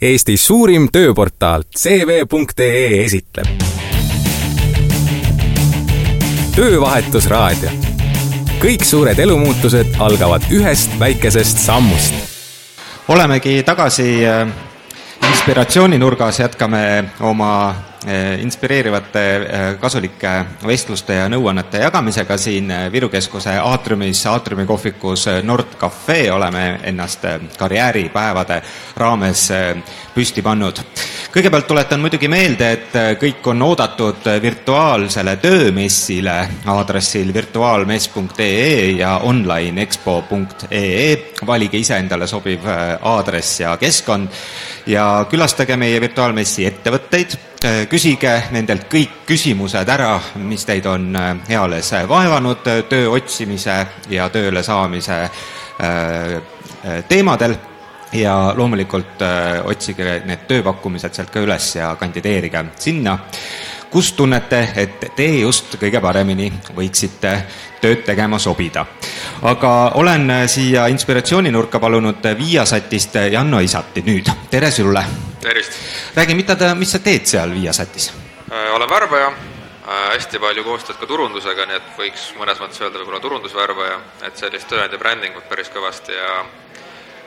Eesti suurim tööportaal CV.ee esitleb. töövahetusraadio. kõik suured elumuutused algavad ühest väikesest sammust. olemegi tagasi äh, inspiratsiooninurgas, jätkame oma inspireerivate eh, kasulike vestluste ja nõuannete jagamisega siin eh, Viru Keskuse aatriumis, aatriumi kohvikus Nord Cafe oleme ennast karjääripäevade raames püsti pannud. kõigepealt tuletan muidugi meelde, et kõik on oodatud virtuaalsele töömessile aadressil virtuaalmess.ee ja onlineexpo.ee, valige ise endale sobiv aadress ja keskkond ja külastage meie virtuaalmessi ettevõtteid küsige nendelt kõik küsimused ära, mis teid on äh, eales vaevanud äh, töö otsimise ja tööle saamise teemadel ja loomulikult otsige need tööpakkumised sealt ka üles ja kandideerige sinna, kus tunnete, et te just kõige paremini võiksite tööd tegema sobida. aga olen siia inspiratsiooninurka palunud Viasatist Janno Isati nüüd, tere sulle! Tervist! räägi, mida ta, mis sa teed seal Viasatis? Äh, olen värbaja, äh, hästi palju koostööd ka turundusega, nii et võiks mõnes mõttes öelda võib-olla turundusvärbaja, et sellist tööandja brändingut päris kõvasti ja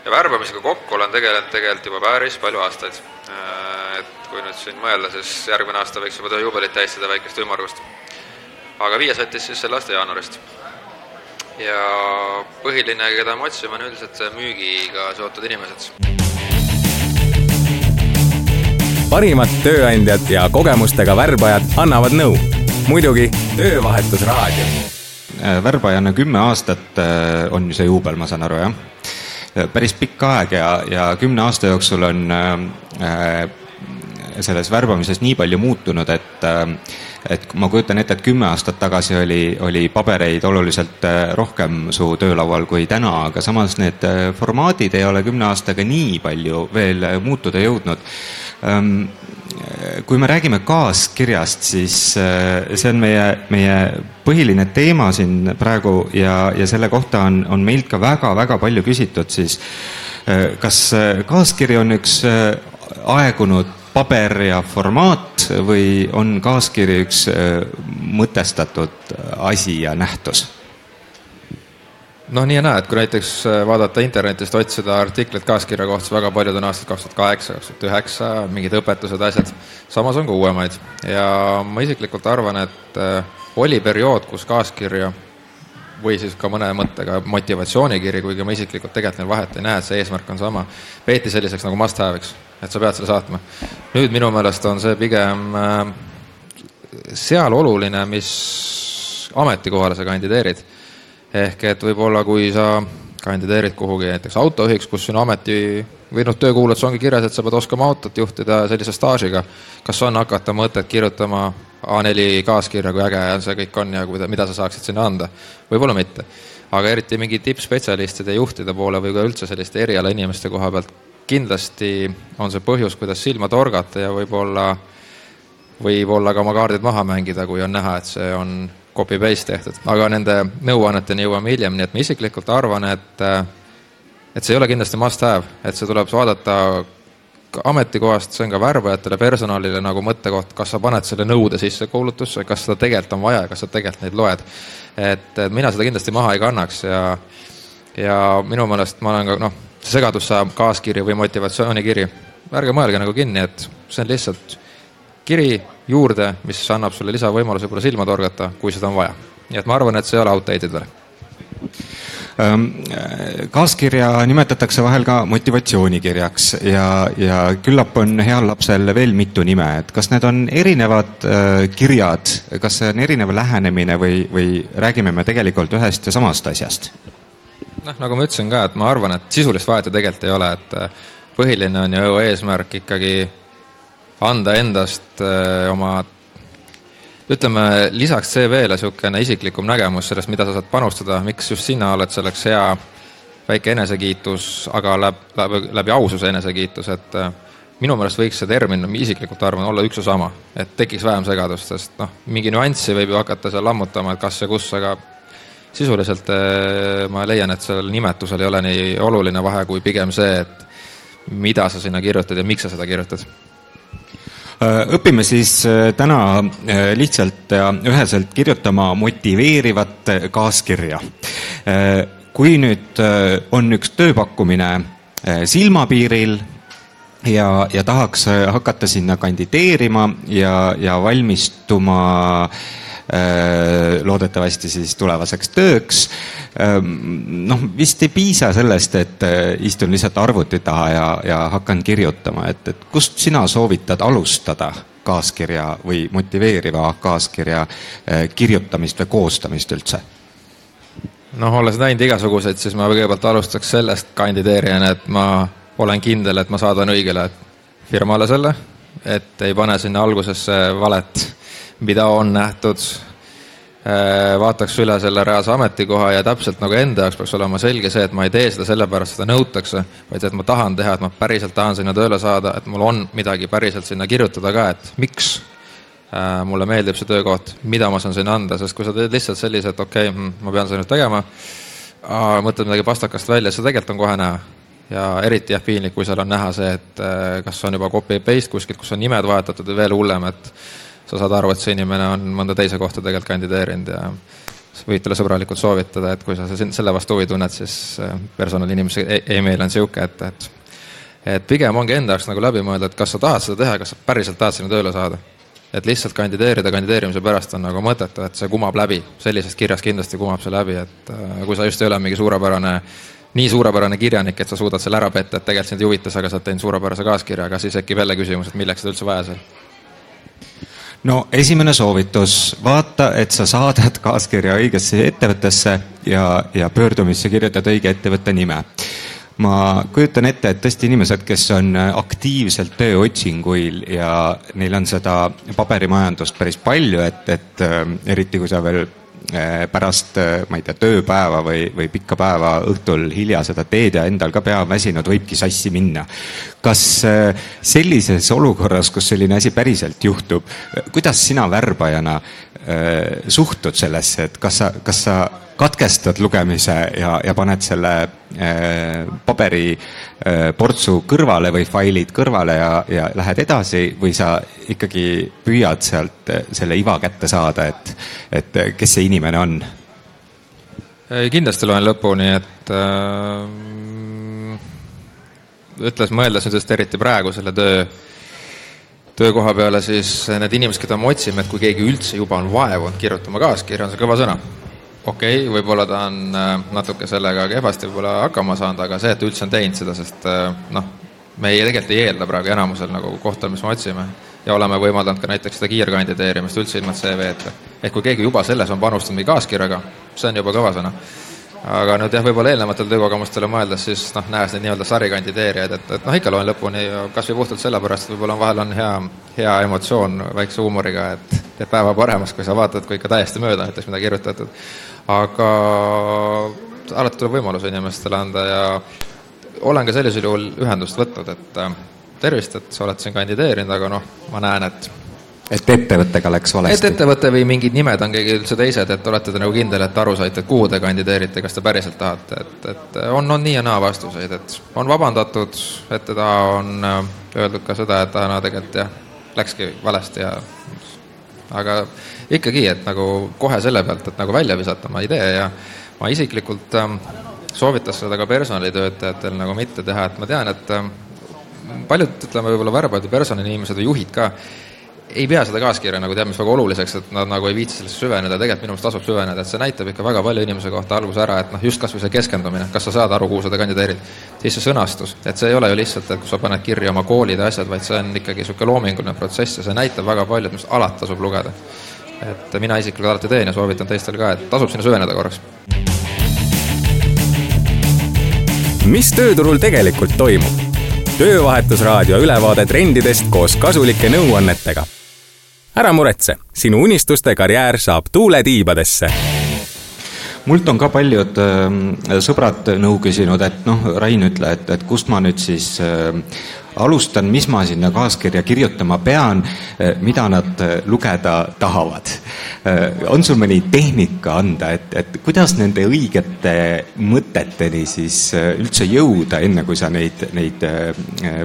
ja värbamisega kokku olen tegelenud tegelikult juba päris palju aastaid. Äh, et kui nüüd siin mõelda, siis järgmine aasta võiks juba tööjuubelit tähistada väikest ümmargust. aga Viasatis siis selle aasta jaanuarist. ja põhiline, keda me otsime, on üldiselt müügiga seotud inimesed parimad tööandjad ja kogemustega värbajad annavad nõu. muidugi Töövahetusraadio. Äh, värbajana kümme aastat äh, on ju see juubel, ma saan aru, jah? Äh, päris pikk aeg ja, ja kümne aasta jooksul on selles värbamises nii palju muutunud, et et ma kujutan ette, et kümme aastat tagasi oli, oli pabereid oluliselt rohkem su töölaual kui täna, aga samas need formaadid ei ole kümne aastaga nii palju veel muutuda jõudnud kui me räägime kaaskirjast, siis äh, see on meie, meie põhiline teema siin praegu ja, ja selle kohta on, on meilt ka väga-väga palju küsitud, siis äh, kas äh, kaaskiri on üks aegunud paber ja formaat või on kaaskiri üks mõtestatud asi ja nähtus? Noh, nii ja naa, et kui näiteks äh, vaadata internetist, otsida artiklit kaaskirja kohta, siis väga paljud on aastast kaks tuhat kaheksa, kaks tuhat üheksa, mingid õpetused, asjad. samas on ka uuemaid ja ma isiklikult arvan, et äh, oli periood, kus kaaskirja või siis ka mõne mõttega motivatsioonikiri, kuigi ma isiklikult tegelikult neil vahet ei näe, et see eesmärk on sama, peeti selliseks nagu must have'iks, et sa pead selle saatma. nüüd minu meelest on see pigem äh, seal oluline, mis ametikohale sa kandideerid ehk et võib-olla, kui sa kandideerid kuhugi näiteks autojuhiks, kus sinu ameti või noh, töökuulutus ongi kirjas, et sa pead oskama autot juhtida sellise staažiga, kas on hakata mõtet kirjutama A4 kaaskirja, kui äge see kõik on ja kuida-, mida sa saaksid sinna anda? võib-olla mitte. aga eriti mingi tippspetsialistide juhtide poole või ka üldse selliste erialainimeste koha pealt, kindlasti on see põhjus, kuidas silma torgata ja võib-olla, võib-olla ka oma kaardid maha mängida, kui on näha, et see on copy-paste tehtud, aga nende nõuanneteni jõuame hiljem, nii et ma isiklikult arvan, et et see ei ole kindlasti must have, et see tuleb vaadata ametikohast, see on ka värbajatele, personalile nagu mõttekoht, kas sa paned selle nõude sisse kuulutusse, kas seda tegelikult on vaja, kas sa tegelikult neid loed. et, mina seda kindlasti maha ei kannaks ja ja minu meelest ma olen ka noh, see segadus saab kaaskiri või motivatsioonikiri, ärge mõelge nagu kinni, et see on lihtsalt kiri juurde, mis annab sulle lisavõimaluse võib-olla silma torgata, kui seda on vaja. nii et ma arvan, et see ei ole outdated veel kaaskirja nimetatakse vahel ka motivatsioonikirjaks ja, ja küllap on heal lapsel veel mitu nime, et kas need on erinevad kirjad, kas see on erinev lähenemine või, või räägime me tegelikult ühest ja samast asjast? noh, nagu ma ütlesin ka, et ma arvan, et sisulist vahet ju tegelikult ei ole, et äh, põhiline on ju eesmärk ikkagi anda endast äh, oma ütleme, lisaks CV-le niisugune isiklikum nägemus sellest, mida sa saad panustada, miks just sina oled selleks hea, väike enesekiitus, aga läbi, läbi, läbi aususe enesekiitus, et äh, minu meelest võiks see termin, ma isiklikult arvan, olla üks ja sama, et tekiks vähem segadust, sest noh, mingi nüanssi võib ju hakata seal lammutama, et kas ja kus, aga sisuliselt äh, ma leian, et sellel nimetusel ei ole nii oluline vahe, kui pigem see, et mida sa sinna kirjutad ja miks sa seda kirjutad? Õpime siis täna lihtsalt ja üheselt kirjutama motiveerivat kaaskirja. kui nüüd on üks tööpakkumine silmapiiril ja, ja tahaks hakata sinna kandideerima ja, ja valmistuma äh, Äh, loodetavasti siis tulevaseks tööks. Ähm, noh, vist ei piisa sellest, et äh, istun lihtsalt arvuti taha ja, ja hakkan kirjutama, et, et kust sina soovitad alustada kaaskirja või motiveeriva kaaskirja äh, kirjutamist või koostamist üldse? noh, olles näinud igasuguseid, siis ma kõigepealt alustaks sellest kandideerijana, et ma olen kindel, et ma saadan õigele firmale selle, et ei pane sinna algusesse valet mida on nähtud, äh, vaataks üle selle reaalse ametikoha ja täpselt nagu enda jaoks peaks olema selge see, et ma ei tee seda sellepärast, seda nõutakse, vaid et ma tahan teha, et ma päriselt tahan sinna tööle saada, et mul on midagi päriselt sinna kirjutada ka, et miks äh, mulle meeldib see töökoht, mida ma saan sinna anda, sest kui sa teed lihtsalt sellise, et okei okay,, hmm, ma pean seda nüüd tegema, mõtled midagi pastakast välja, see tegelikult on kohe näha. Ja eriti jah, piinlik, kui seal on näha see, et äh, kas on juba copy-paste kuskilt, kus on nimed vahetatud või veel hullem, et sa saad aru, et see inimene on mõnda teise kohta tegelikult kandideerinud ja võid talle sõbralikult soovitada, et kui sa selle vastu huvi tunned, siis äh, personalinimese email on niisugune, et, et et pigem ongi enda jaoks nagu läbi mõelda, et kas sa tahad seda teha, kas sa päriselt tahad sinna tööle saada. et lihtsalt kandideerida kandideerimise pärast on nagu mõttetu, et see kumab läbi, sellisest kirjast kindlasti kumab see läbi, et äh, kui sa just ei ole mingi suurepärane nii suurepärane kirjanik, et sa suudad selle ära petta, et tegelikult sind ei huvita see, aga sa oled teinud suurepärase kaaskirja, aga siis tekib jälle küsimus, et milleks seda üldse vaja seal no esimene soovitus, vaata, et sa saadad kaaskirja õigesse ettevõttesse ja, ja pöördumisse kirjutad õige ettevõtte nime. ma kujutan ette, et tõesti inimesed, kes on aktiivselt tööotsinguil ja neil on seda paberimajandust päris palju, et, et äh, eriti kui sa veel pärast, eh, ma ei tea, tööpäeva või, või pikka päeva õhtul hilja seda teed ja endal ka pea on väsinud, võibki sassi minna. kas eh, sellises olukorras, kus selline asi päriselt juhtub, kuidas sina värbajana suhtud sellesse, et kas sa, kas sa katkestad lugemise ja, ja paned selle äh, paberiportsu äh, kõrvale või failid kõrvale ja, ja lähed edasi või sa ikkagi püüad sealt äh, selle iva kätte saada, et, et kes see inimene on? kindlasti loen lõpuni, et äh, ütles, mõeldes nüüd just eriti praegu selle töö töökoha peale, siis need inimesed, keda me otsime, et kui keegi üldse juba on vaevunud kirjutama kaaskirja, on see kõva sõna okei okay,, võib-olla ta on äh, natuke sellega kehvasti võib-olla hakkama saanud, aga see, et ta üldse on teinud seda, sest äh, noh, me ei, tegelikult ei eelda praegu enamusel nagu kohtal, mis me otsime. ja oleme võimaldanud ka näiteks seda kiirkandideerimist üldse ilma CV-ta. ehk kui keegi juba selles on panustanud mingi kaaskirjaga, see on juba kõva sõna. aga nüüd jah, võib-olla eelnevatele töökogemustele mõeldes, siis noh, nähes neid nii-öelda sarikandideerijaid, et, et noh, ikka loen lõpuni kas või puhtalt sellepärast, et võib-olla vahel on hea, hea emotsioon väikse huumoriga, et teeb päeva paremaks, kui sa vaatad, kui ikka täiesti mööda näiteks midagi kirjutatud aga alati tuleb võimalus inimestele anda ja olen ka sellisel juhul ühendust võtnud, et äh, tervist, et sa oled siin kandideerinud, aga noh, ma näen, et et ettevõttega läks valesti? et ettevõte või mingid nimed on keegi üldse teised, et olete te nagu kindel, et aru saite, kuhu te kandideerite, kas te päriselt tahate, et, et on, on nii ja naa vastuseid, et on vabandatud, ette taha on äh, öeldud ka seda, et aa, no tegelikult jah, läkski valesti ja aga ikkagi, et nagu kohe selle pealt, et nagu välja visata, ma ei tee ja ma isiklikult ähm, soovitas seda ka personalitöötajatel nagu mitte teha, et ma tean, et ähm, paljud, ütleme, võib-olla värbavad personaliinimesed või juhid ka, ei pea seda kaaskirja nagu tead mis väga oluliseks, et nad nagu ei viitsi sellesse süveneda, tegelikult minu meelest tasub süveneda, et see näitab ikka väga palju inimese kohta alguse ära, et noh, just kas või see keskendumine, kas sa saad aru, kuhu sa kandideerid. siis see sõnastus, et see ei ole ju lihtsalt, et kus sa paned kirja oma koolid ja asjad, vaid see on ikkagi niisugune loominguline protsess ja see näitab väga palju, et arust alati tasub lugeda. et mina isiklikult alati teen ja soovitan teistel ka, et tasub sinna süveneda korraks. mis tööturul tegelikult toimub? Töövahetusraadio ülevaade trendidest koos kasulike nõuannetega. Ära muretse, sinu unistuste karjäär saab tuule tiibadesse mult on ka paljud äh, sõbrad nõu küsinud, et noh, Rain, ütle, et, et kust ma nüüd siis äh, alustan, mis ma sinna kaaskirja kirjutama pean, mida nad lugeda tahavad. on sul mõni tehnika anda, et, et kuidas nende õigete mõteteni siis üldse jõuda, enne kui sa neid, neid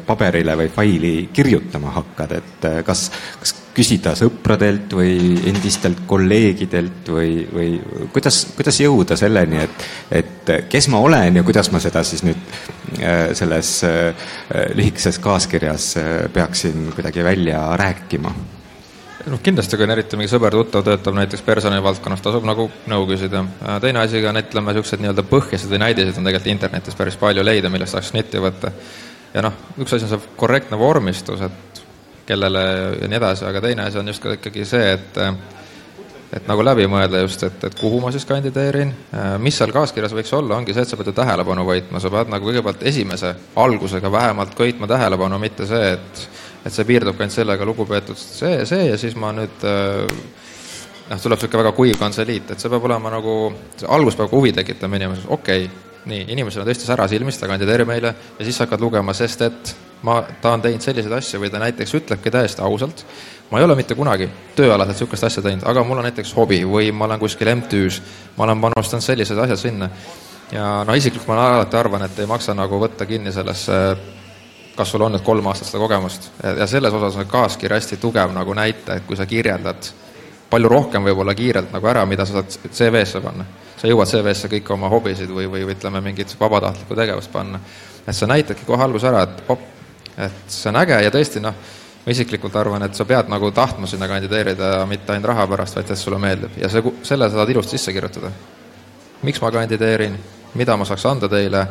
paberile või faili kirjutama hakkad, et kas, kas küsida sõpradelt või endistelt kolleegidelt või, või kuidas, kuidas jõuda selleni, et, et kes ma olen ja kuidas ma seda siis nüüd äh, selles äh, lühikeses kaaskirjas äh, peaksin kuidagi välja rääkima? noh, kindlasti, kui on eriti mingi sõber-tuttav töötab näiteks personalivaldkonnas, tasub nagu nõu küsida. teine asi ka, ütleme, niisugused nii-öelda põhjused või näidiseid on tegelikult internetis päris palju leida, millest saaks netti võtta. ja noh, üks asi on see korrektne vormistus, et kellele ja nii edasi, aga teine asi on just ka ikkagi see, et et nagu läbi mõelda just, et, et kuhu ma siis kandideerin, mis seal kaaskirjas võiks olla, ongi see, et sa pead ju tähelepanu võitma, sa pead nagu kõigepealt esimese algusega vähemalt köitma tähelepanu, mitte see, et et see piirdubki ainult sellega, lugupeetud see, see ja siis ma nüüd noh, tuleb niisugune väga kuiv kantseliit, et see peab olema nagu, algus peab huvi tekitama inimeses, okei okay,, nii, inimesel on tõesti sära silmis, ta kandideerib meile ja siis hakkad lugema, sest et ma, ta on teinud selliseid asju või ta näiteks ütlebki täiesti ausalt, ma ei ole mitte kunagi tööalaselt niisugust asja teinud, aga mul on näiteks hobi või ma olen kuskil MTÜ-s, ma olen panustanud sellised asjad sinna. ja no isiklikult ma alati arvan, et ei maksa nagu võtta kinni sellesse, kas sul on nüüd kolm aastat seda kogemust ja, selles osas on kaaskiri hästi tugev nagu näite, et kui sa kirjeldad palju rohkem võib-olla kiirelt nagu ära, mida sa saad CV-sse panna. sa jõuad CV-sse kõik oma hobisid või, või ütleme, mingit vabatahtlikku tegevust panna. et sa näitadki kohe alguses ära, et op, et see on äge ja tõesti noh, ma isiklikult arvan, et sa pead nagu tahtma sinna kandideerida mitte ainult raha pärast, vaid et sulle meeldib ja see, selle sa saad ilusti sisse kirjutada. miks ma kandideerin, mida ma saaks anda teile,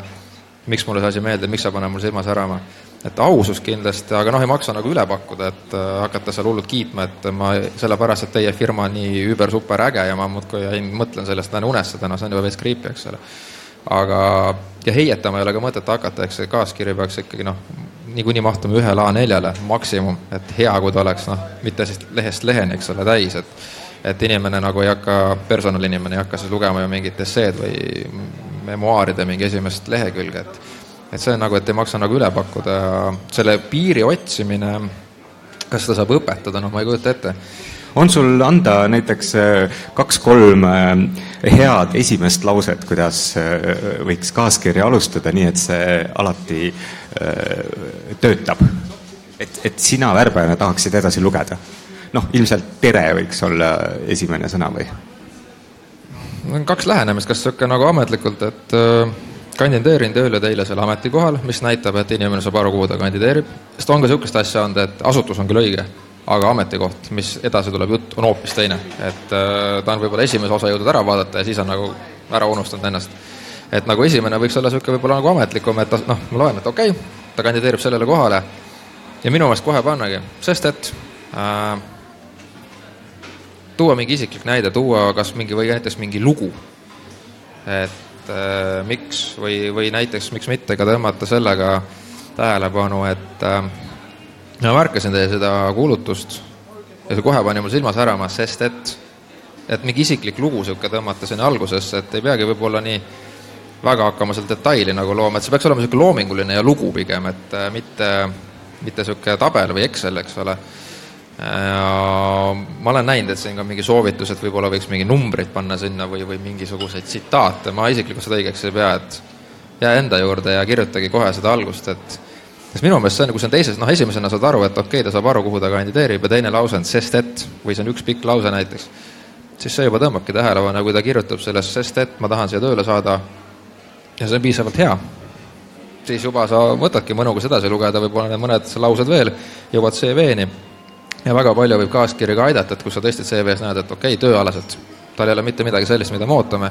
miks mulle see asi meeldib, miks see paneb mul silma särama. et ausus kindlasti, aga noh, ei maksa nagu üle pakkuda, et äh, hakata seal hullult kiitma, et ma sellepärast, et teie firma on nii üüber-super äge ja ma muudkui mõtlen sellest, lähen unesse täna, see on juba veits creepy, eks ole. Aga, ja heietama ei ole ka mõtet hakata, eks see kaaskiri peaks ikkagi noh, niikuinii mahtume ühele A4-le maksimum, et hea, kui ta oleks noh, mitte siis lehest leheni, eks ole, täis, et et inimene nagu ei hakka, personalinimene ei hakka siis lugema ju mingit esseed või memuaaride mingi esimest lehekülge, et et see on nagu, et ei maksa nagu üle pakkuda. Selle piiri otsimine, kas seda saab õpetada, noh, ma ei kujuta ette on sul anda näiteks äh, kaks-kolm äh, head esimest lauset, kuidas äh, võiks kaaskirja alustada, nii et see alati töötab? et, et sina värbajana tahaksid edasi lugeda? noh, ilmselt tere võiks olla esimene sõna või? on kaks lähenemist, kas niisugune nagu ametlikult, et kandideerin tööle teile seal ametikohal, mis näitab, et inimene saab aru, kuhu ta kandideerib, sest on ka niisugust asja olnud, et asutus on küll õige aga ametikoht, mis edasi tuleb jutt, on hoopis teine. et äh, ta on võib-olla esimese osa jõudnud ära vaadata ja siis on nagu ära unustanud ennast. et nagu esimene võiks olla niisugune võib-olla nagu ametlikum, et noh, ma loen, et okei okay,, ta kandideerib sellele kohale ja minu meelest kohe pannagi, sest et äh, tuua mingi isiklik näide, tuua kas mingi või näiteks mingi lugu, et äh, miks või, või näiteks miks mitte ka tõmmata sellega tähelepanu, et äh, ma märkasin teie seda kuulutust ja see kohe pani mul silma särama, sest et, et mingi isiklik lugu niisugune tõmmata sinna algusesse, et ei peagi võib-olla nii väga hakkama seal detaili nagu looma, et see peaks olema niisugune loominguline ja lugu pigem, et äh, mitte, mitte niisugune tabel või Excel, eks ole. ma olen näinud, et siin ka mingi soovitus, et võib-olla võiks mingi numbrid panna sinna või, või mingisuguseid tsitaate, ma isiklikult seda õigeks ei pea, et jää enda juurde ja kirjutagi kohe seda algust, et sest minu meelest see on, kui see on teises, noh, esimesena saad aru, et okei okay,, ta saab aru, kuhu ta kandideerib ja teine lause on sest et või see on üks pikk lause näiteks, siis see juba tõmbabki tähelepanu, kui ta kirjutab sellest sest et ma tahan siia tööle saada ja see on piisavalt hea, siis juba sa võtadki mõnugas edasi lugeda, võib-olla need mõned laused veel, jõuad CV-ni ja väga palju võib kaaskiri ka aidata, et kui sa tõesti CV-s näed, et okei okay,, tööalaselt tal ei ole mitte midagi sellist, mida me ootame,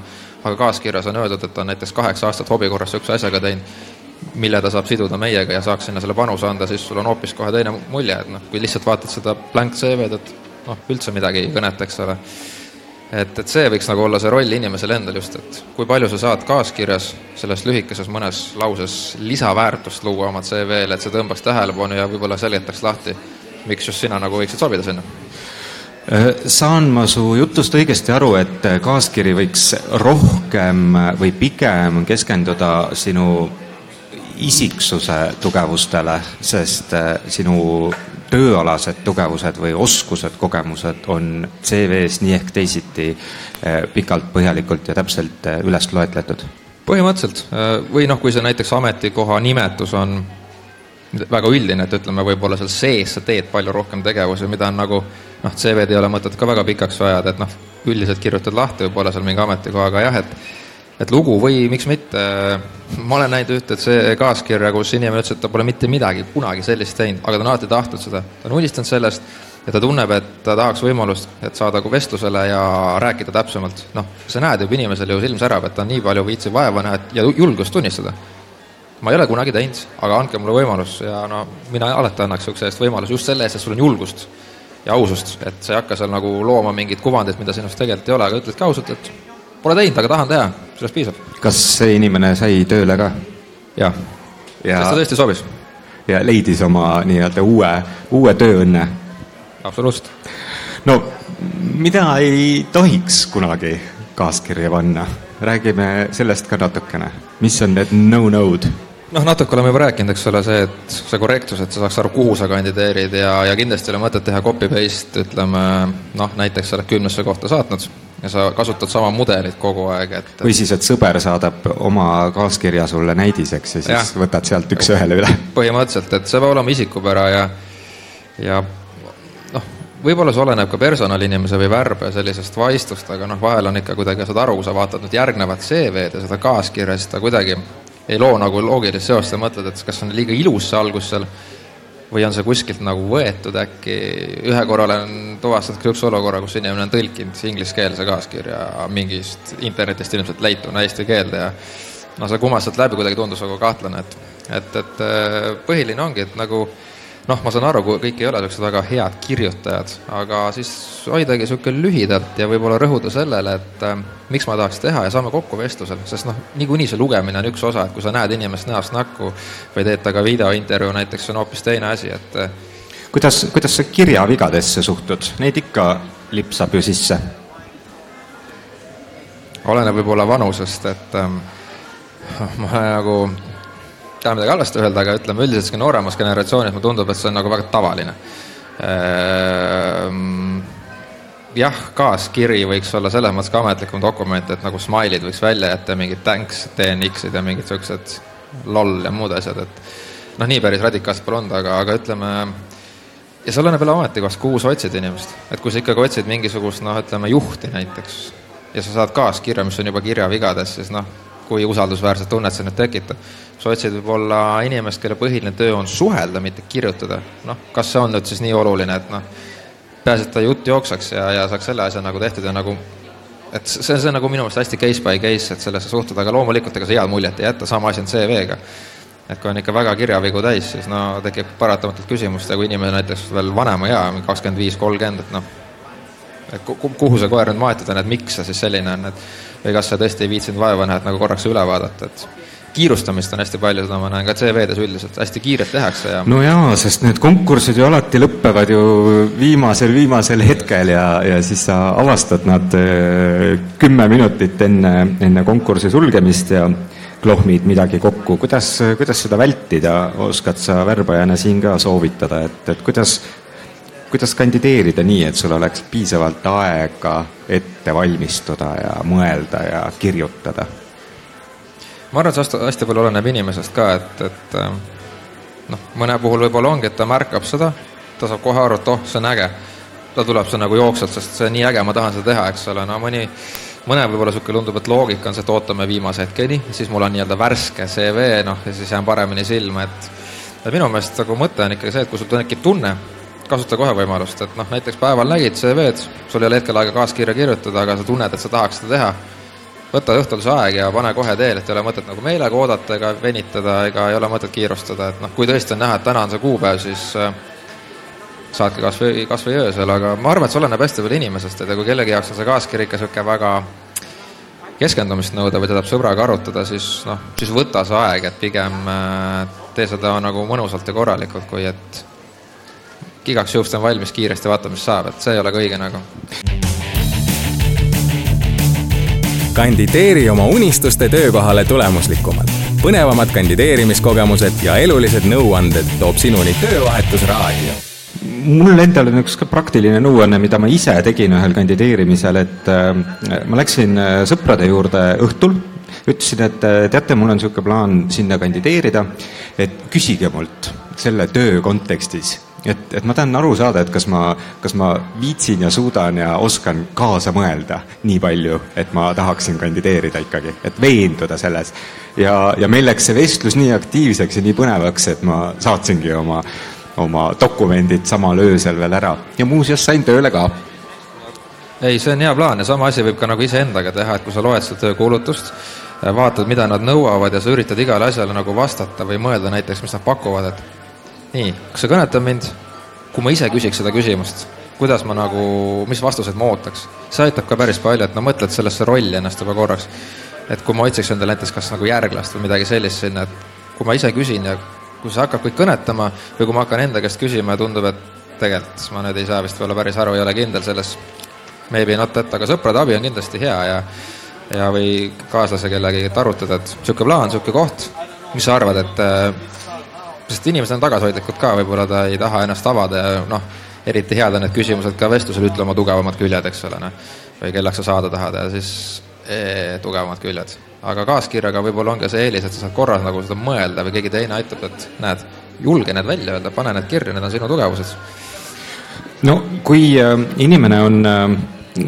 aga kaaskirjas on öeldud, et ta on näiteks kaheksa aastat hobi korras niisuguse asjaga teinud mille ta saab siduda meiega ja saaks sinna selle panuse anda, siis sul on hoopis kohe teine mulje, et noh, kui lihtsalt vaatad seda blank CV-d, et noh, üldse midagi ei kõneta, eks ole. et, et see võiks nagu olla see roll inimesel endal just, et kui palju sa saad kaaskirjas selles lühikeses mõnes lauses lisaväärtust luua oma CV-le, et see tõmbaks tähelepanu ja võib-olla selgitaks lahti, miks just sina nagu võiksid sobida sinna äh, saan ma su jutust õigesti aru, et kaaskiri võiks rohkem või pigem keskenduda sinu isiksuse tugevustele, sest sinu tööalased tugevused või oskused, kogemused on CV-s nii ehk teisiti pikalt, põhjalikult ja täpselt üles loetletud? põhimõtteliselt, või noh, kui see näiteks ametikoha nimetus on väga üldine, et ütleme, võib-olla seal sees sa teed palju rohkem tegevusi, mida on nagu noh, CV-d ei ole mõtet ka väga pikaks ajada, et noh, üldiselt kirjutad lahti võib-olla seal mingi ametikohaga jah, et et lugu või miks mitte, ma olen näinud ühte, kaaskirja, kus inimene ütles, et ta pole mitte midagi kunagi sellist teinud, aga ta on alati tahtnud seda, ta on unistanud sellest ja ta tunneb, et ta tahaks võimalust, et saada vestlusele ja rääkida täpsemalt. noh, sa näed juba inimesel ju silm särab, et ta nii palju viitsib vaeva näha ja julgust tunnistada. Ma ei ole kunagi teinud, aga andke mulle võimalus ja no mina alati annaks niisuguse eest võimaluse just selle eest, et sul on julgust ja ausust, et sa ei hakka seal nagu looma mingit kuvandit, mida sinust tegelikult ei ole, aga ütledki ausalt, et pole teinud, aga tahan teha, sellest piisab. kas see inimene sai tööle ka? jah ja., sest ta tõesti sobis. ja leidis oma nii-öelda uue, uue tööõnne? absoluutselt. no mida ei tohiks kunagi kaaskirja panna? räägime sellest ka natukene, mis on need no-no'd? noh, natuke oleme juba rääkinud, eks ole, see, et see korrektsus, et sa saaks aru, kuhu sa kandideerid ja, ja kindlasti ei ole mõtet teha copy-paste, ütleme noh, näiteks sa oled kümnesse kohta saatnud ja sa kasutad sama mudelit kogu aeg, et või siis, et sõber saadab oma kaaskirja sulle näidiseks ja siis ja. võtad sealt üks-ühele üle? põhimõtteliselt, et see peab olema isikupära ja ja võib-olla see oleneb ka personalinimese või värbe sellisest vaistust, aga noh, vahel on ikka kuidagi, saad aru, sa vaatad nüüd järgnevat CV-d ja seda kaaskirja, siis ta kuidagi ei loo nagu loogilist seost ja mõtled, et kas on liiga ilus see algus seal või on see kuskilt nagu võetud äkki, ühe korra olen tuvastanud niisuguse olukorra, kus inimene on tõlkinud ingliskeelse kaaskirja mingist internetist ilmselt leituna eesti keelde ja no see kumas sealt läbi, kuidagi tundus nagu kahtlane, et et, et põhiline ongi, et nagu noh, ma saan aru, kui kõik ei ole niisugused väga head kirjutajad, aga siis hoidagi niisugune lühidalt ja võib-olla rõhuda sellele, et äh, miks ma tahaks teha ja saame kokku vestlusel, sest noh, niikuinii see lugemine on üks osa, et kui sa näed inimest näost näkku või teed temaga videointervjuu näiteks, see on hoopis teine asi, et äh, kuidas, kuidas sa kirjavigadesse suhtud, neid ikka lipsab ju sisse? oleneb võib-olla vanusest, et ähm, ma nagu taha midagi halvasti öelda, aga ütleme üldiselt sihuke nooremas generatsioonis mulle tundub, et see on nagu väga tavaline. Ehm, jah, kaaskiri võiks olla selles mõttes ka ametlikum dokument, et nagu smile'id võiks välja jätta, mingid thanks, DNX-id ja mingid siuksed loll ja muud asjad, et noh, nii päris radikaalselt pole olnud, aga, aga ütleme, ja seal oleneb jälle ametikohast, kuhu sa otsid inimest. et kui sa ikkagi otsid mingisugust noh, ütleme juhti näiteks ja sa saad kaaskirja, mis on juba kirjavigades, siis noh, kui usaldusväärset tunnet see nüüd tekitab sa otsid võib-olla inimest, kelle põhiline töö on suhelda, mitte kirjutada. noh, kas see on nüüd siis nii oluline, et noh, peaasi, et ta jutt jookseks ja, ja saaks selle asja nagu tehtud ja nagu et see, see on nagu minu meelest hästi case by case, et sellesse suhtuda, aga loomulikult ega see head muljet ei jäta, sama asi on CV-ga. et kui on ikka väga kirjavigu täis, siis no tekib paratamatult küsimust ja kui inimene näiteks veel vanema ea, kakskümmend viis, kolmkümmend, et noh, et kuhu see koer nüüd maetud on, et miks see siis selline on, et või kas sa tõesti ei viitsinud vaeva näha, et nagu korraks üle vaadata, et kiirustamist on hästi palju, seda ma näen ka CV-des üldiselt, hästi kiirelt tehakse ja no jaa, sest need konkursid ju alati lõpevad ju viimasel, viimasel hetkel ja, ja siis sa avastad nad äh, kümme minutit enne, enne konkursi sulgemist ja klohmid midagi kokku, kuidas, kuidas seda vältida, oskad sa värbajana siin ka soovitada, et, et kuidas kuidas kandideerida nii, et sul oleks piisavalt aega ette valmistuda ja mõelda ja kirjutada? Ma arvan, et see hästi, palju oleneb inimesest ka, et, et äh, noh, mõne puhul võib-olla ongi, et ta märkab seda, ta saab kohe aru, et oh, see on äge. ta tuleb see nagu jooksvalt, sest see on nii äge, ma tahan seda teha, eks ole, no mõni, mõne võib-olla niisugune tundub, et loogika on see, et ootame viimase hetkeni, siis mul on nii-öelda värske CV, noh, ja siis jään paremini silma, et minu meelest nagu mõte on ikkagi see, et kui sul tekib tunne, kasuta kohe võimalust, et noh, näiteks päeval nägid CV-d, sul ei ole hetkel aega kaaskirja kirjutada, aga sa tunned, et sa tahaks seda teha võta õhtul see aeg ja pane kohe teele, et ei ole mõtet nagu meelega oodata ega venitada ega ei ole mõtet kiirustada, et noh, kui tõesti on näha, et täna on see kuupäev, siis äh, saatke kas või, kas või öösel, aga ma arvan, et see oleneb hästi palju inimesest, et kui kellegi jaoks on see kaaskiri ikka niisugune väga keskendumist nõuda või ta tahab sõbraga arutada, siis noh, siis võta see aeg, et pigem äh, tee seda nagu mõnusalt ja korralikult, kui et igaks juhuks teen valmis kiiresti, vaata, mis saab, et see ei ole ka õige nagu kandideeri oma unistuste töökohale tulemuslikumalt. põnevamad kandideerimiskogemused ja elulised nõuanded toob sinuni Töövahetusraadio mul endal on üks ka praktiline nõuanne, mida ma ise tegin ühel kandideerimisel, et äh, ma läksin äh, sõprade juurde õhtul, ütlesin, et äh, teate, mul on niisugune plaan sinna kandideerida, et küsige mult selle töö kontekstis et, et ma tahan aru saada, et kas ma, kas ma viitsin ja suudan ja oskan kaasa mõelda nii palju, et ma tahaksin kandideerida ikkagi, et veenduda selles. ja, ja meil läks see vestlus nii aktiivseks ja nii põnevaks, et ma saatsingi oma, oma dokumendid samal öösel veel ära ja muuseas sain tööle ka ei, see on hea plaan ja sama asi võib ka nagu iseendaga teha, et kui sa loed seda töökuulutust, vaatad, mida nad nõuavad ja sa üritad igale asjale nagu vastata või mõelda näiteks, mis nad pakuvad, et nii, kas see kõnetab mind, kui ma ise küsiks seda küsimust, kuidas ma nagu, mis vastuseid ma ootaks? see aitab ka päris palju, et no mõtled sellesse rolli ennast juba korraks. et kui ma otsiks endale näiteks kas nagu järglast või midagi sellist sinna, et kui ma ise küsin ja kui see hakkab kõik kõnetama või kui ma hakkan enda käest küsima ja tundub, et tegelikult ma nüüd ei saa vist võib-olla päris aru, ei ole kindel selles, maybe not that, aga sõprade abi on kindlasti hea ja ja või kaaslase kellegagi, et arutada, et niisugune plaan, niisugune koht, mis sa arvad, et sest inimesed on tagasihoidlikud ka, võib-olla ta ei taha ennast avada ja noh, eriti head on need küsimused ka vestlusel, ütle oma tugevamad küljed, eks ole, noh. või kelleks sa saada tahad ja siis ee, tugevamad küljed. aga kaaskirjaga võib-olla on ka see eelis, et sa saad korra nagu seda mõelda või keegi teine aitab, et näed, julge need välja öelda, pane need kirja, need on sinu tugevused. no kui äh, inimene on äh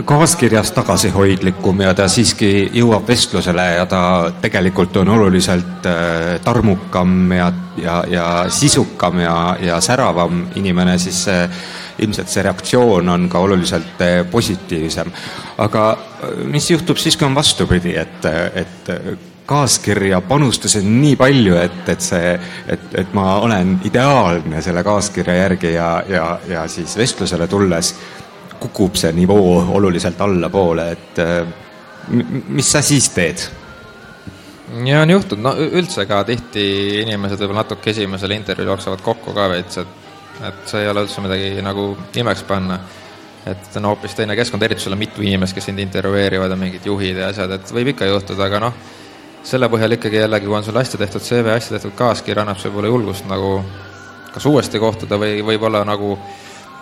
kaaskirjas tagasihoidlikum ja ta siiski jõuab vestlusele ja ta tegelikult on oluliselt äh, tarmukam ja, ja, ja sisukam ja, ja säravam inimene, siis see, ilmselt see reaktsioon on ka oluliselt äh, positiivsem. aga äh, mis juhtub siis, kui on vastupidi, et, et kaaskirja panustasin nii palju, et, et see, et, et ma olen ideaalne selle kaaskirja järgi ja, ja, ja siis vestlusele tulles kukub see nivoo oluliselt allapoole, et äh, mis sa siis teed? ja on juhtunud, no üldse ka tihti inimesed võib-olla natuke esimesel intervjuul jooksevad kokku ka veits, et et see ei ole üldse midagi nagu imeks panna. et on hoopis teine keskkond, eriti sul on mitu inimest, kes sind intervjueerivad ja mingid juhid ja asjad, et võib ikka juhtuda, aga noh, selle põhjal ikkagi jällegi, kui on sul hästi tehtud CV, hästi tehtud kaaskiri, annab see võib-olla julgust nagu kas uuesti kohtuda või võib-olla nagu,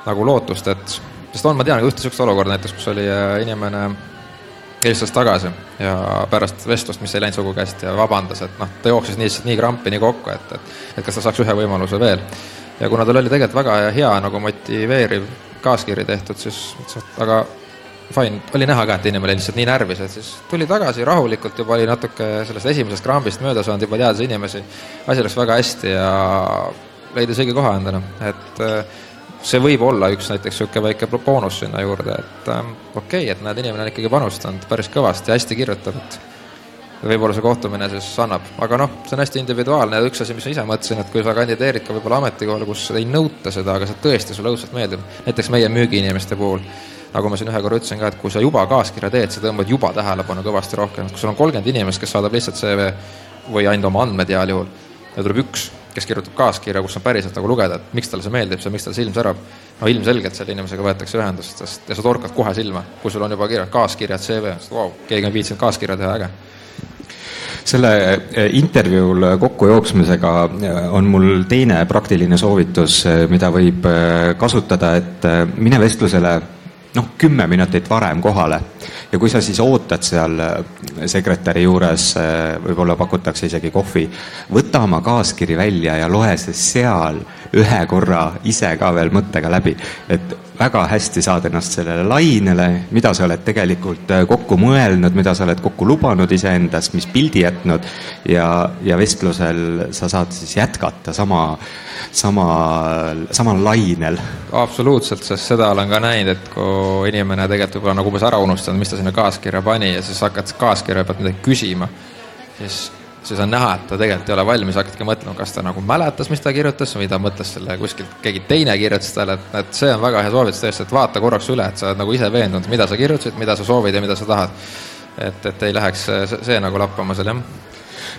nagu lootust, et sest on, ma tean ühte niisugust olukorda näiteks, kus oli äh, inimene helistas tagasi ja pärast vestlust, mis ei läinud sugugi hästi ja vabandas, et noh, ta jooksis nii, nii krampi, nii kokku, et, et et kas ta saaks ühe võimaluse veel. ja kuna tal oli tegelikult väga hea nagu motiveeriv kaaskiri tehtud, siis mõtlesin, et aga fine, oli näha ka, et inimene oli lihtsalt nii närvis, et siis tuli tagasi rahulikult, juba oli natuke sellest esimesest krambist mööda saanud, juba teadis inimesi, asi läks väga hästi ja leidis õige koha endale, et äh, see võib olla üks näiteks niisugune väike boonus sinna juurde, et ähm, okei okay,, et näed, inimene on ikkagi panustanud päris kõvasti, hästi kirjutab, et võib-olla see kohtumine siis annab, aga noh, see on hästi individuaalne ja üks asi, mis ma ise mõtlesin, et kui sa kandideerid ka võib-olla ametikohale, kus ei nõuta seda, aga see tõesti sulle õudselt meeldib, näiteks meie müügiinimeste puhul, nagu ma siin ühe korra ütlesin ka, et kui sa juba kaaskirja teed, sa tõmbad juba tähelepanu kõvasti rohkem, kui sul on kolmkümmend inimest, kes saadab lihtsalt CV või ainult oma andmed heal juhul, ja tuleb üks kes kirjutab kaaskirja, kus on päriselt nagu lugeda, et miks talle see meeldib, see, miks tal silm särab. no ilmselgelt selle inimesega võetakse ühendust, sest ja sa torkad kohe silma, kui sul on juba kirjas kaaskirjad, CV, vau, keegi on viitsinud kaaskirja teha, äge selle eh, intervjuul kokkujooksmisega eh, on mul teine praktiline soovitus, eh, mida võib kasutada, et mine vestlusele noh, kümme minutit varem kohale. Ja kui sa siis ootad seal äh, sekretäri juures, äh, võib-olla pakutakse isegi kohvi, võta oma kaaskiri välja ja loe see seal ühe korra ise ka veel mõttega läbi, et väga hästi saad ennast sellele lainele, mida sa oled tegelikult äh, kokku mõelnud, mida sa oled kokku lubanud iseendast, mis pildi jätnud ja, ja vestlusel sa saad siis jätkata sama samal, samal lainel. absoluutselt, sest seda olen ka näinud, et kui inimene tegelikult võib-olla nagu umbes ära unustanud, mis ta sinna kaaskirja pani ja siis hakkad kaaskirja pealt midagi küsima, siis siis on näha, et ta tegelikult ei ole valmis, hakkadki mõtlema, kas ta nagu mäletas, mis ta kirjutas või ta mõtles selle kuskilt, keegi teine kirjutas talle, et, et see on väga hea soovitus tõesti, et vaata korraks üle, et sa oled nagu ise veendunud, mida sa kirjutasid, mida sa soovid ja mida sa tahad. et, et ei läheks see, see nagu lappama seal, jah.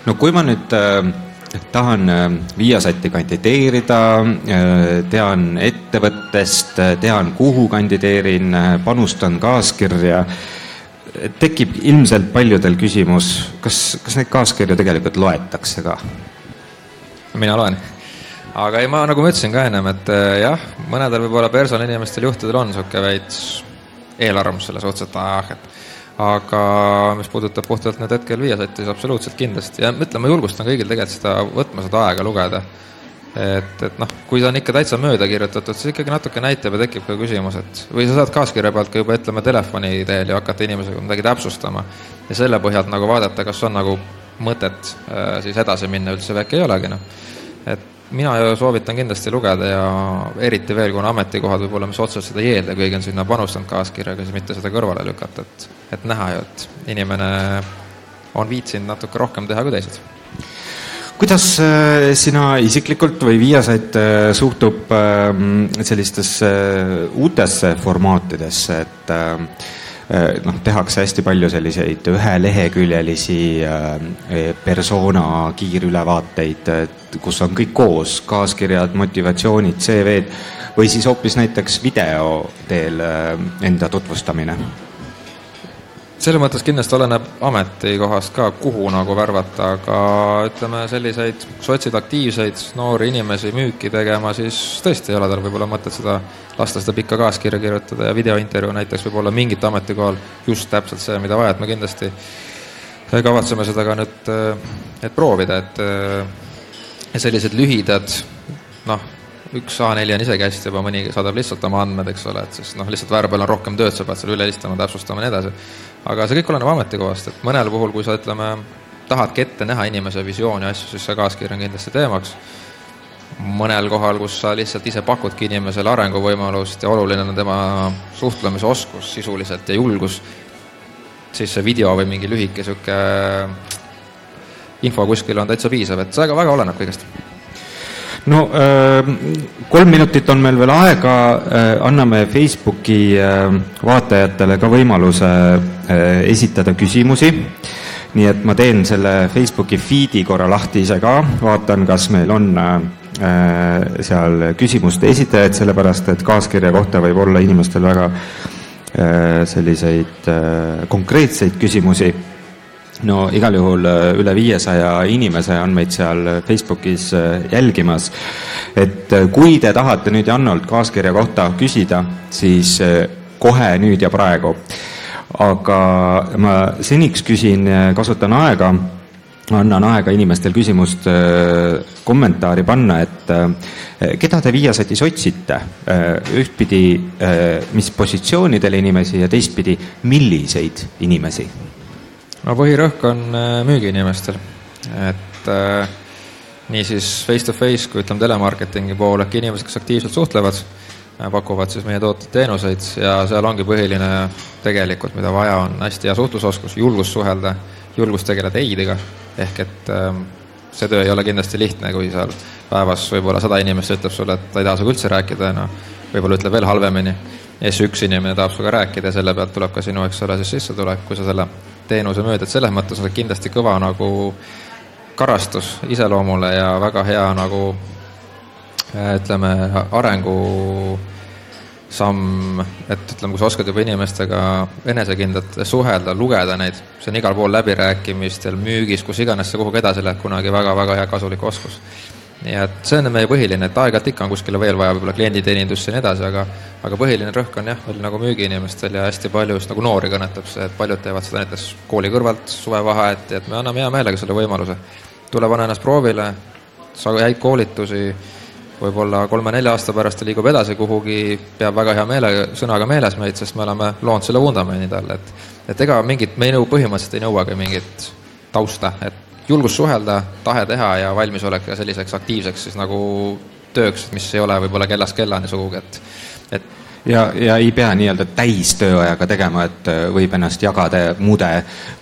no kui ma nüüd äh tahan äh, Viasati kandideerida, äh, tean ettevõttest, äh, tean, kuhu kandideerin, panustan kaaskirja. Tekib ilmselt paljudel küsimus, kas, kas neid kaaskirju tegelikult loetakse ka? mina loen. aga ei, ma nagu ma ütlesin ka ennem, et äh, jah, mõnedel võib-olla personalinimestel, juhtidel on niisugune veits eelarvamus selle suhtes, et ah, et aga mis puudutab puhtalt nüüd hetkel Viiasetti, siis absoluutselt kindlasti ja ütleme, julgustan kõigil tegelikult seda, võtma seda aega lugeda. Et, et noh, kui ta on ikka täitsa mööda kirjutatud, siis ikkagi natuke näitab ja tekib ka küsimus, et või sa saad kaaskirja pealt ka juba ütleme telefoni teel ja hakata inimesega midagi täpsustama ja selle põhjalt nagu vaadata, kas on nagu mõtet äh, siis edasi minna üldse või äkki ei olegi, noh. et mina ju soovitan kindlasti lugeda ja eriti veel, kuna ametikohad võib-olla, mis otseselt seda ei eelda, keegi on sinna panustanud kaaskirjaga, siis mitte seda kõrvale lükata, et, et näha ju, et inimene on viitsinud natuke rohkem teha kui teised. Kuidas äh, sina isiklikult või Viiasaid äh, suhtub ähm, sellistesse uutesse formaatidesse, et äh, Äh, noh, tehakse hästi palju selliseid üheleheküljelisi äh, persona kiirülevaateid, kus on kõik koos, kaaskirjad, motivatsioonid, CV-d või siis hoopis näiteks video teel äh, enda tutvustamine selles mõttes kindlasti oleneb ametikohast ka, kuhu nagu värvata, aga ütleme, selliseid, kui sa otsid aktiivseid noori inimesi müüki tegema, siis tõesti ei ole tal võib-olla mõtet seda, lasta seda pikka kaaskirja kirjutada ja videointervjuu näiteks võib olla mingit ametikohal just täpselt see, mida vaja, et me kindlasti kavatseme seda ka nüüd, et proovida, et sellised lühidad noh, üks A4 on isegi hästi juba, mõni saadab lihtsalt oma andmed, eks ole, et siis noh, lihtsalt väärpeal on rohkem tööd, sa pead selle üle helistama, täpsustama ja nii edasi aga see kõik oleneb ametikohast, et mõnel puhul, kui sa ütleme, tahadki ette näha inimese visiooni asju, siis see kaaskiri on kindlasti teemaks. mõnel kohal, kus sa lihtsalt ise pakudki inimesele arenguvõimalust ja oluline on tema suhtlemisoskus sisuliselt ja julgus, siis see video või mingi lühike niisugune info kuskil on täitsa piisav, et see väga, väga oleneb kõigest no ähm, kolm minutit on meil veel aega, äh, anname Facebooki äh, vaatajatele ka võimaluse esitada küsimusi. nii et ma teen selle Facebooki feed'i korra lahti ise ka, vaatan, kas meil on seal küsimuste esitajaid, sellepärast et kaaskirja kohta võib olla inimestel väga selliseid konkreetseid küsimusi no igal juhul äh, üle viiesaja inimese on meid seal Facebookis äh, jälgimas. et äh, kui te tahate nüüd Jannolt kaaskirja kohta küsida, siis kohe nüüd ja praegu. Aga ma seniks küsin, kasutan aega, annan aega inimestel küsimust, kommentaari panna, et keda te Viiasatis otsite? ühtpidi, mis positsioonidel inimesi ja teistpidi, milliseid inimesi? no põhirõhk on äh, müügiinimestel, et äh, niisiis face-to-face kui ütleme, telemarketingi pool ehk inimesed, kes aktiivselt suhtlevad, äh, pakuvad siis meie tooteid-teenuseid ja seal ongi põhiline tegelikult, mida vaja, on hästi hea suhtlusoskus, julgus suhelda, julgus tegeleda ei-dega, ehk et ähm, see töö ei ole kindlasti lihtne, kui seal päevas võib-olla sada inimest ütleb sulle, et ta ei taha sinuga üldse rääkida, no võib-olla ütleb veel halvemini. ja siis üks inimene tahab sinuga rääkida ja selle pealt tuleb ka sinu, eks ole, siis sissetulek, kui sa selle teenuse mööda, et selles mõttes on kindlasti kõva nagu karastus iseloomule ja väga hea nagu ütleme, arengu samm, et ütleme, kui sa oskad juba inimestega enesekindlalt suhelda, lugeda neid, see on igal pool läbirääkimistel, müügis, kus iganes sa kuhugi edasi lähed, kunagi väga-väga hea kasulik oskus nii et see on meie põhiline, et aeg-ajalt ikka on kuskile veel vaja võib-olla klienditeenindusse ja nii edasi, aga aga põhiline rõhk on jah, meil nagu müügiinimestel ja hästi palju just nagu noori kõnetab see, et paljud teevad seda näiteks kooli kõrvalt suvevaheajati, et me anname hea meelega selle võimaluse. tule, pane ennast proovile, saa häid koolitusi, võib-olla kolme-nelja aasta pärast ta liigub edasi kuhugi, peab väga hea meele, sõnaga meeles meid, sest me oleme loonud selle vundamendi talle, et et ega mingit, me ei nõu, põhimõtteliselt ei nõuagi mingit tausta, et julgus suhelda, tahe teha ja valmisolek ka selliseks aktiivseks siis nagu tööks, mis ei ole võib-olla kellast kellani sugugi, et, et ja, ja ei pea nii-öelda täistööajaga tegema, et äh, võib ennast jagada muude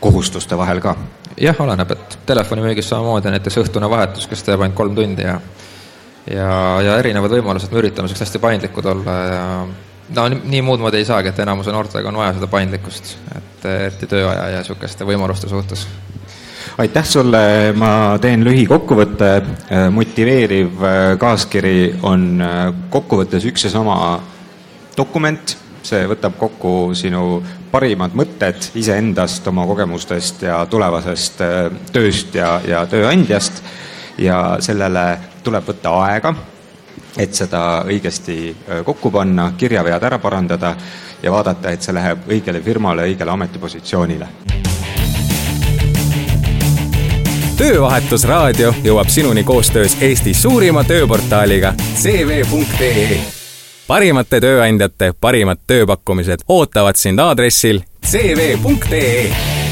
kohustuste vahel ka? jah, oleneb, et telefonimüügis samamoodi näiteks õhtune vahetus, kes teeb ainult kolm tundi ja ja, ja erinevad võimalused, me üritame selleks hästi paindlikud olla ja no nii, muud moodi ei saagi, et enamuse noortega on vaja seda paindlikkust, et eriti tööaja ja niisuguste võimaluste suhtes. Aitäh sulle, ma teen lühikokkuvõtte, motiveeriv äh, kaaskiri on äh, kokkuvõttes üks ja sama dokument, see võtab kokku sinu parimad mõtted iseendast, oma kogemustest ja tulevasest äh, tööst ja, ja tööandjast. Ja sellele tuleb võtta aega, et seda õigesti kokku panna, kirjavead ära parandada ja vaadata, et see läheb õigele firmale, õigele ametipositsioonile töövahetusraadio jõuab sinuni koostöös Eesti suurima tööportaaliga CV.ee. parimate tööandjate parimad tööpakkumised ootavad sind aadressil CV.ee